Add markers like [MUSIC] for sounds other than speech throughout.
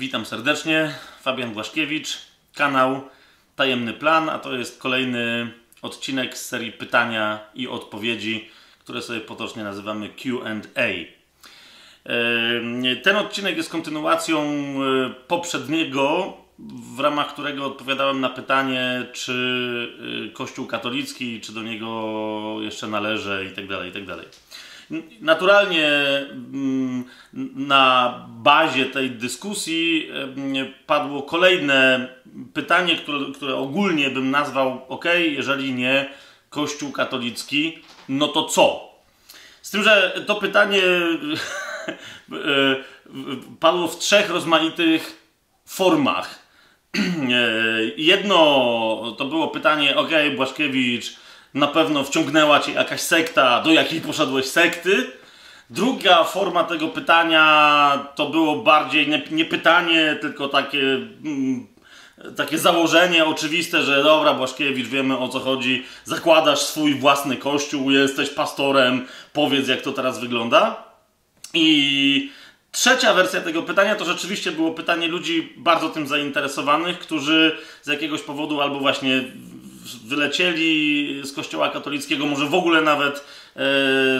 Witam serdecznie, Fabian Błaszkiewicz, kanał Tajemny Plan, a to jest kolejny odcinek z serii pytania i odpowiedzi, które sobie potocznie nazywamy QA. Ten odcinek jest kontynuacją e, poprzedniego, w ramach którego odpowiadałem na pytanie, czy e, Kościół katolicki, czy do niego jeszcze należy itd. Tak itd. Naturalnie mm, na bazie tej dyskusji padło kolejne pytanie, które, które ogólnie bym nazwał ok, jeżeli nie Kościół katolicki, no to co? Z tym, że to pytanie [LAUGHS] padło w trzech rozmaitych formach. [CLEARS THROAT] E, jedno to było pytanie, ok, Błaszkiewicz, na pewno wciągnęła cię jakaś sekta, do jakiej poszedłeś sekty. Druga forma tego pytania to było bardziej nie, nie pytanie, tylko takie, mm, takie założenie oczywiste, że dobra, Błaszkiewicz, wiemy o co chodzi, zakładasz swój własny kościół, jesteś pastorem, powiedz jak to teraz wygląda. I trzecia wersja tego pytania to rzeczywiście było pytanie ludzi bardzo tym zainteresowanych, którzy z jakiegoś powodu albo właśnie wylecieli z kościoła katolickiego, może w ogóle nawet e,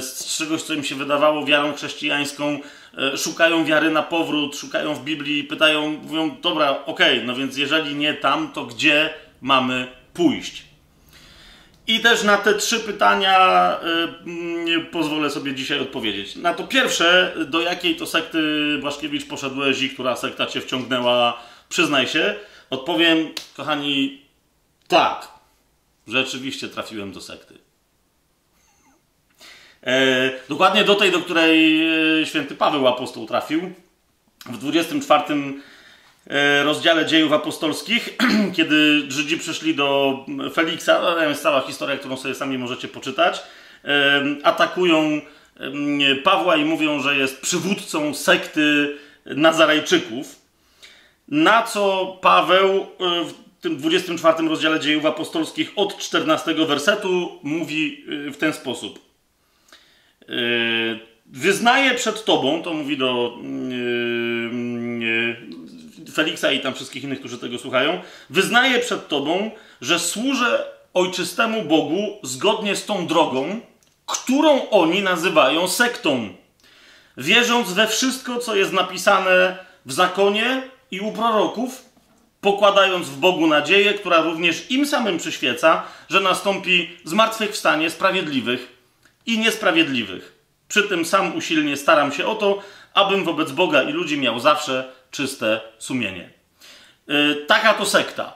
z czegoś, co im się wydawało wiarą chrześcijańską, e, szukają wiary na powrót, szukają w Biblii pytają, mówią, dobra, okej, okay, no więc jeżeli nie tam, to gdzie mamy pójść? I też na te trzy pytania y, pozwolę sobie dzisiaj odpowiedzieć. Na to pierwsze, do jakiej to sekty Błaszkiewicz poszedłeś i która sekta cię wciągnęła, przyznaj się. Odpowiem, kochani, tak. Rzeczywiście trafiłem do sekty. E, dokładnie do tej, do której e, święty Paweł apostoł trafił. W 24 e, rozdziale dziejów apostolskich, [CLEARS THROAT] kiedy Żydzi przyszli do Feliksa, to jest cała historia, którą sobie sami możecie poczytać, e, atakują Pawła i mówią, że jest przywódcą sekty Nazarejczyków. Na co Paweł tym 24 rozdziale dziejów apostolskich od 14 wersetu mówi y, w ten sposób. Y, wyznaję przed Tobą, to mówi do y, Feliksa i tam wszystkich innych, którzy tego słuchają, wyznaję przed Tobą, że służę ojczystemu Bogu zgodnie z tą drogą, którą oni nazywają sektą, wierząc we wszystko, co jest napisane w zakonie i u proroków, pokładając w Bogu nadzieję, która również im samym przyświeca, że nastąpi zmartwychwstanie sprawiedliwych i niesprawiedliwych. Przy tym sam usilnie staram się o to, abym wobec Boga i ludzi miał zawsze czyste sumienie. Yy, taka to sekta.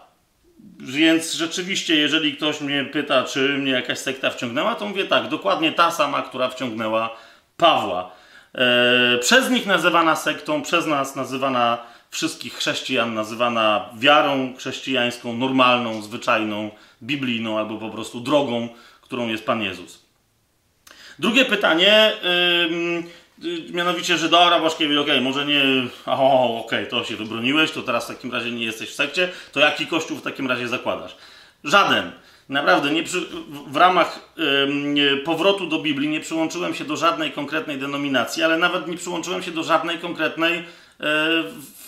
Więc rzeczywiście, jeżeli ktoś mnie pyta, czy mnie jakaś sekta wciągnęła, to mówię tak, dokładnie ta sama, która wciągnęła Pawła. Yy, przez nich nazywana sektą, przez nas nazywana wszystkich chrześcijan nazywana wiarą chrześcijańską, normalną, zwyczajną, biblijną albo po prostu drogą, którą jest Pan Jezus. Drugie pytanie, yy, mianowicie, że dobra, Błaszkiewicz, okej, okay, może nie, o, okej, okay, to się wybroniłeś, to teraz w takim razie nie jesteś w sekcie, to jaki kościół w takim razie zakładasz? Żaden. Naprawdę, nie przy, w ramach yy, powrotu do Biblii nie przyłączyłem się do żadnej konkretnej denominacji, ale nawet nie przyłączyłem się do żadnej konkretnej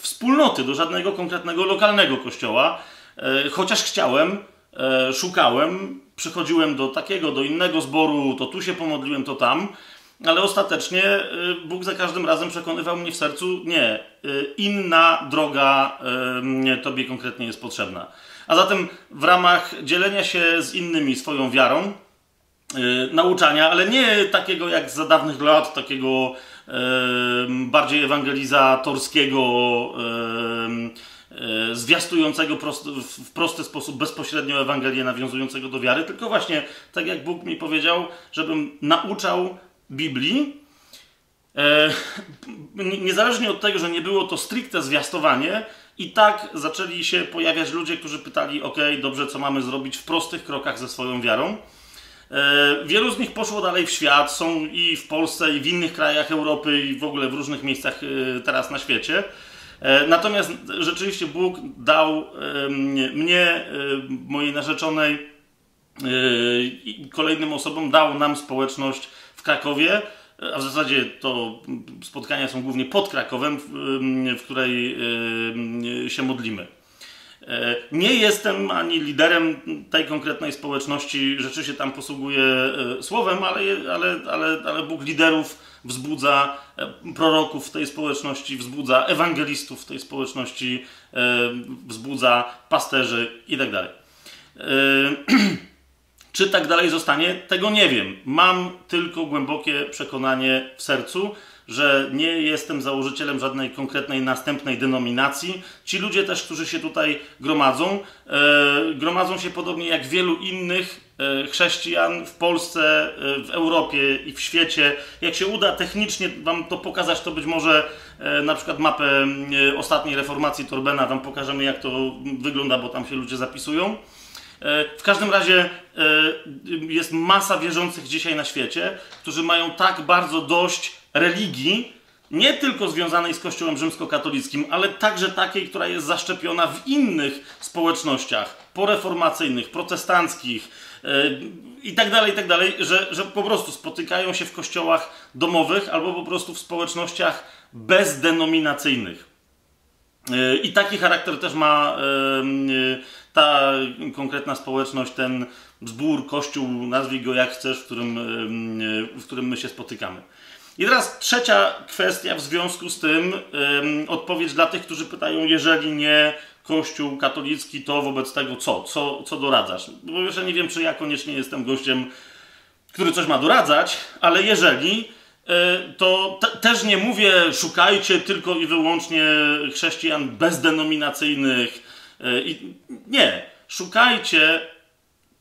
wspólnoty, do żadnego konkretnego lokalnego kościoła, e, chociaż chciałem, e, szukałem, przychodziłem do takiego, do innego zboru, to tu się pomodliłem, to tam, ale ostatecznie e, Bóg za każdym razem przekonywał mnie w sercu, nie, inna droga Tobie konkretnie jest potrzebna. A zatem w ramach dzielenia się z innymi swoją wiarą, nauczania, ale nie takiego jak za dawnych lat, takiego bardziej ewangelizatorskiego, e, zwiastującego w prosty sposób bezpośrednio Ewangelię, nawiązującego do wiary, tylko właśnie tak jak Bóg mi powiedział, żebym nauczał Biblii, e, niezależnie od tego, że nie było to stricte zwiastowanie, i tak zaczęli się pojawiać ludzie, którzy pytali: OK, dobrze, co mamy zrobić w prostych krokach ze swoją wiarą. E, wielu z nich poszło dalej w świat, są i w Polsce, i w innych krajach Europy, i w ogóle w różnych miejscach e, teraz na świecie. E, natomiast rzeczywiście Bóg dał mnie, mojej narzeczonej i kolejnym osobom, dał nam społeczność w Krakowie, a w zasadzie to spotkania są głównie pod Krakowem, w, w której się modlimy. E, nie jestem ani liderem tej konkretnej społeczności, rzeczy się tam posługuje e, słowem, ale, ale, ale, ale Bóg liderów wzbudza, e, proroków w tej społeczności wzbudza, ewangelistów w tej społeczności wzbudza, pasterzy itd. Tak [CLEARS THROAT] Czy tak dalej zostanie? Tego nie wiem. Mam tylko głębokie przekonanie w sercu, że nie jestem założycielem żadnej konkretnej następnej denominacji. Ci ludzie też, którzy się tutaj gromadzą, e, gromadzą się podobnie jak wielu innych e, chrześcijan w Polsce, e, w Europie i w świecie. Jak się uda technicznie Wam to pokazać, to być może na przykład mapę ostatniej reformacji Torbena Wam pokażemy, jak to wygląda, bo tam się ludzie zapisują. W każdym razie jest masa wierzących dzisiaj na świecie, którzy mają tak bardzo dość religii, nie tylko związanej z Kościołem rzymskokatolickim, ale także takiej, która jest zaszczepiona w innych społecznościach poreformacyjnych, protestanckich yy, i tak dalej, i tak dalej, że, że po prostu spotykają się w kościołach domowych albo po prostu w społecznościach bezdenominacyjnych. Yy, I taki charakter też ma yy, ta konkretna społeczność, ten zbór, kościół, nazwij go jak chcesz, w którym, w którym my się spotykamy. I teraz trzecia kwestia w związku z tym, ym, odpowiedź dla tych, którzy pytają, jeżeli nie Kościół katolicki, to wobec tego co? Co, co doradzasz? Bo jeszcze nie wiem, czy ja koniecznie jestem gościem, który coś ma doradzać, ale jeżeli, yy, to te, też nie mówię, szukajcie tylko i wyłącznie chrześcijan bezdenominacyjnych. Yy, nie, szukajcie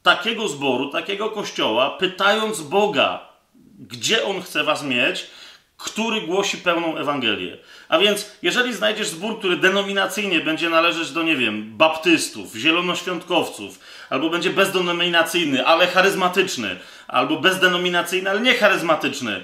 takiego zboru, takiego kościoła, pytając Boga, gdzie on chce was mieć, który głosi pełną Ewangelię. A więc, jeżeli znajdziesz zbór, który denominacyjnie będzie należeć do, nie wiem, baptystów, zielonoświątkowców, albo będzie bezdenominacyjny, ale charyzmatyczny, albo bezdenominacyjny, ale nie charyzmatyczny,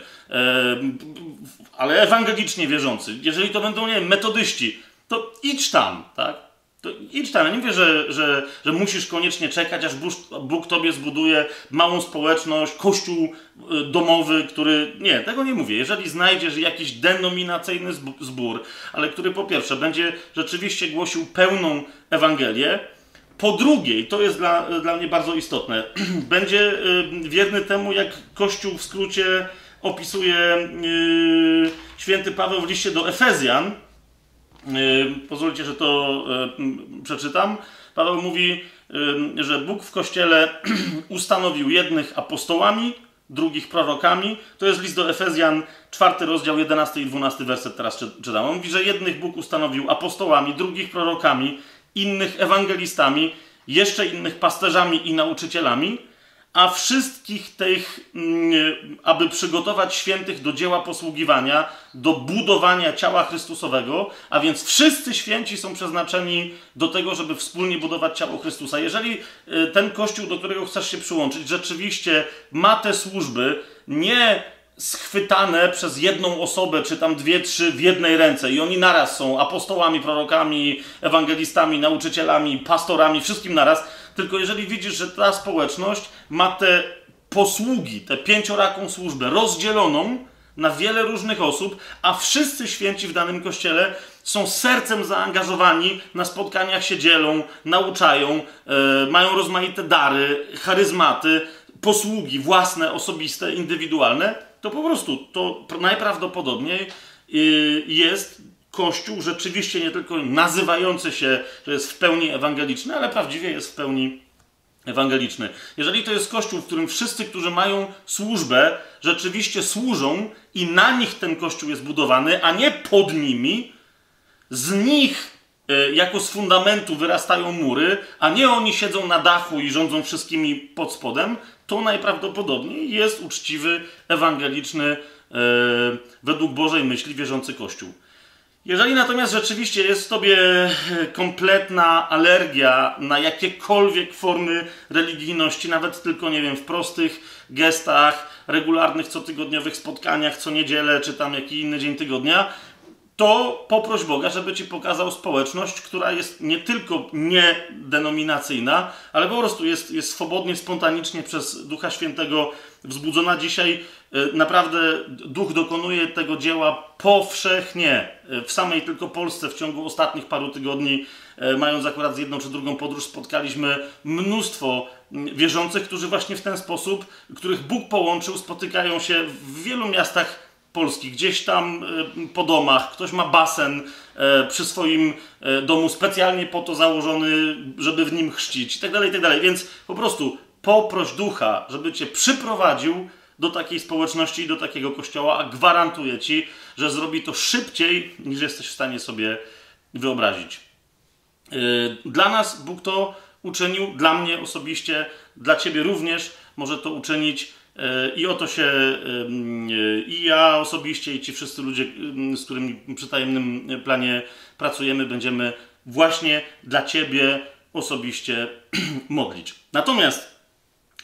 ale ewangelicznie wierzący, jeżeli to będą, nie wiem, metodyści, to idź tam, tak? To idź tam. Ja nie mówię, że, że, że musisz koniecznie czekać, aż Bóg, Bóg tobie zbuduje małą społeczność, kościół y, domowy, który. Nie, tego nie mówię. Jeżeli znajdziesz jakiś denominacyjny zbór, ale który po pierwsze będzie rzeczywiście głosił pełną Ewangelię, po drugie, i to jest dla, dla mnie bardzo istotne, [CLEARS THROAT] będzie y, wierny temu, jak Kościół w skrócie opisuje yy, święty Paweł w liście do Efezjan pozwólcie, że to przeczytam. Paweł mówi, że Bóg w kościele [CLEARS THROAT] ustanowił jednych apostołami, drugich prorokami. To jest list do Efezjan, czwarty rozdział, 11 i 12 werset teraz czytam. On mówi, że jednych Bóg ustanowił apostołami, drugich prorokami, innych ewangelistami, jeszcze innych pasterzami i nauczycielami a wszystkich tych, mm, aby przygotować świętych do dzieła posługiwania, do budowania ciała Chrystusowego, a więc wszyscy święci są przeznaczeni do tego, żeby wspólnie budować ciało Chrystusa. Jeżeli y, ten kościół, do którego chcesz się przyłączyć, rzeczywiście ma te służby, nie schwytane przez jedną osobę, czy tam dwie, trzy w jednej ręce i oni naraz są apostołami, prorokami, ewangelistami, nauczycielami, pastorami, wszystkim naraz, tylko jeżeli widzisz, że ta społeczność ma te posługi, tę pięcioraką służbę rozdzieloną na wiele różnych osób, a wszyscy święci w danym kościele są sercem zaangażowani, na spotkaniach się dzielą, nauczają, yy, mają rozmaite dary, charyzmaty, posługi własne, osobiste, indywidualne, to po prostu to najprawdopodobniej yy, jest Kościół rzeczywiście nie tylko nazywający się, że jest w pełni ewangeliczny, ale prawdziwie jest w pełni ewangeliczny. Jeżeli to jest Kościół, w którym wszyscy, którzy mają służbę, rzeczywiście służą i na nich ten Kościół jest budowany, a nie pod nimi, z nich e, jako z fundamentu wyrastają mury, a nie oni siedzą na dachu i rządzą wszystkimi pod spodem, to najprawdopodobniej jest uczciwy, ewangeliczny, e, według Bożej myśli wierzący Kościół. Jeżeli natomiast rzeczywiście jest w tobie e, kompletna alergia na jakiekolwiek formy religijności, nawet tylko, nie wiem, w prostych gestach, regularnych, cotygodniowych spotkaniach, co niedzielę, czy tam jaki inny dzień tygodnia, to poproś Boga, żeby ci pokazał społeczność, która jest nie tylko niedenominacyjna, ale po prostu jest, jest swobodnie, spontanicznie przez Ducha Świętego wzbudzona dzisiaj. E, naprawdę Duch dokonuje tego dzieła powszechnie. E, w samej tylko Polsce w ciągu ostatnich paru tygodni, e, mając akurat jedną czy drugą podróż, spotkaliśmy mnóstwo wierzących, którzy właśnie w ten sposób, których Bóg połączył, spotykają się w wielu miastach Polski, gdzieś tam po domach, ktoś ma basen przy swoim domu specjalnie po to założony, żeby w nim chrzcić, itd., tak itd. Tak Więc po prostu poproś ducha, żeby cię przyprowadził do takiej społeczności i do takiego kościoła, a gwarantuję ci, że zrobi to szybciej, niż jesteś w stanie sobie wyobrazić. Dla nas Bóg to uczynił, dla mnie osobiście, dla ciebie również może to uczynić E, I oto się e, i ja osobiście, i ci wszyscy ludzie, z którymi przy tajemnym planie pracujemy, będziemy właśnie dla Ciebie osobiście [CLEARS THROAT] modlić. Natomiast,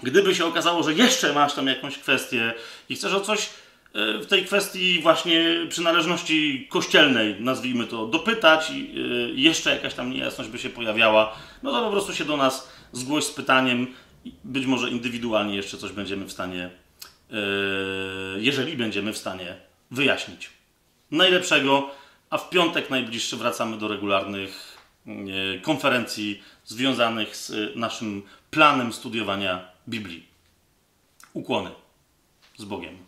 gdyby się okazało, że jeszcze masz tam jakąś kwestię i chcesz o coś e, w tej kwestii właśnie przynależności kościelnej, nazwijmy to, dopytać i jeszcze jakaś tam niejasność by się pojawiała, no to po prostu się do nas zgłoś z pytaniem być może indywidualnie jeszcze coś będziemy w stanie, e, jeżeli będziemy w stanie wyjaśnić. Najlepszego, a w piątek najbliższy wracamy do regularnych e, konferencji związanych z naszym planem studiowania Biblii. Ukłony z Bogiem.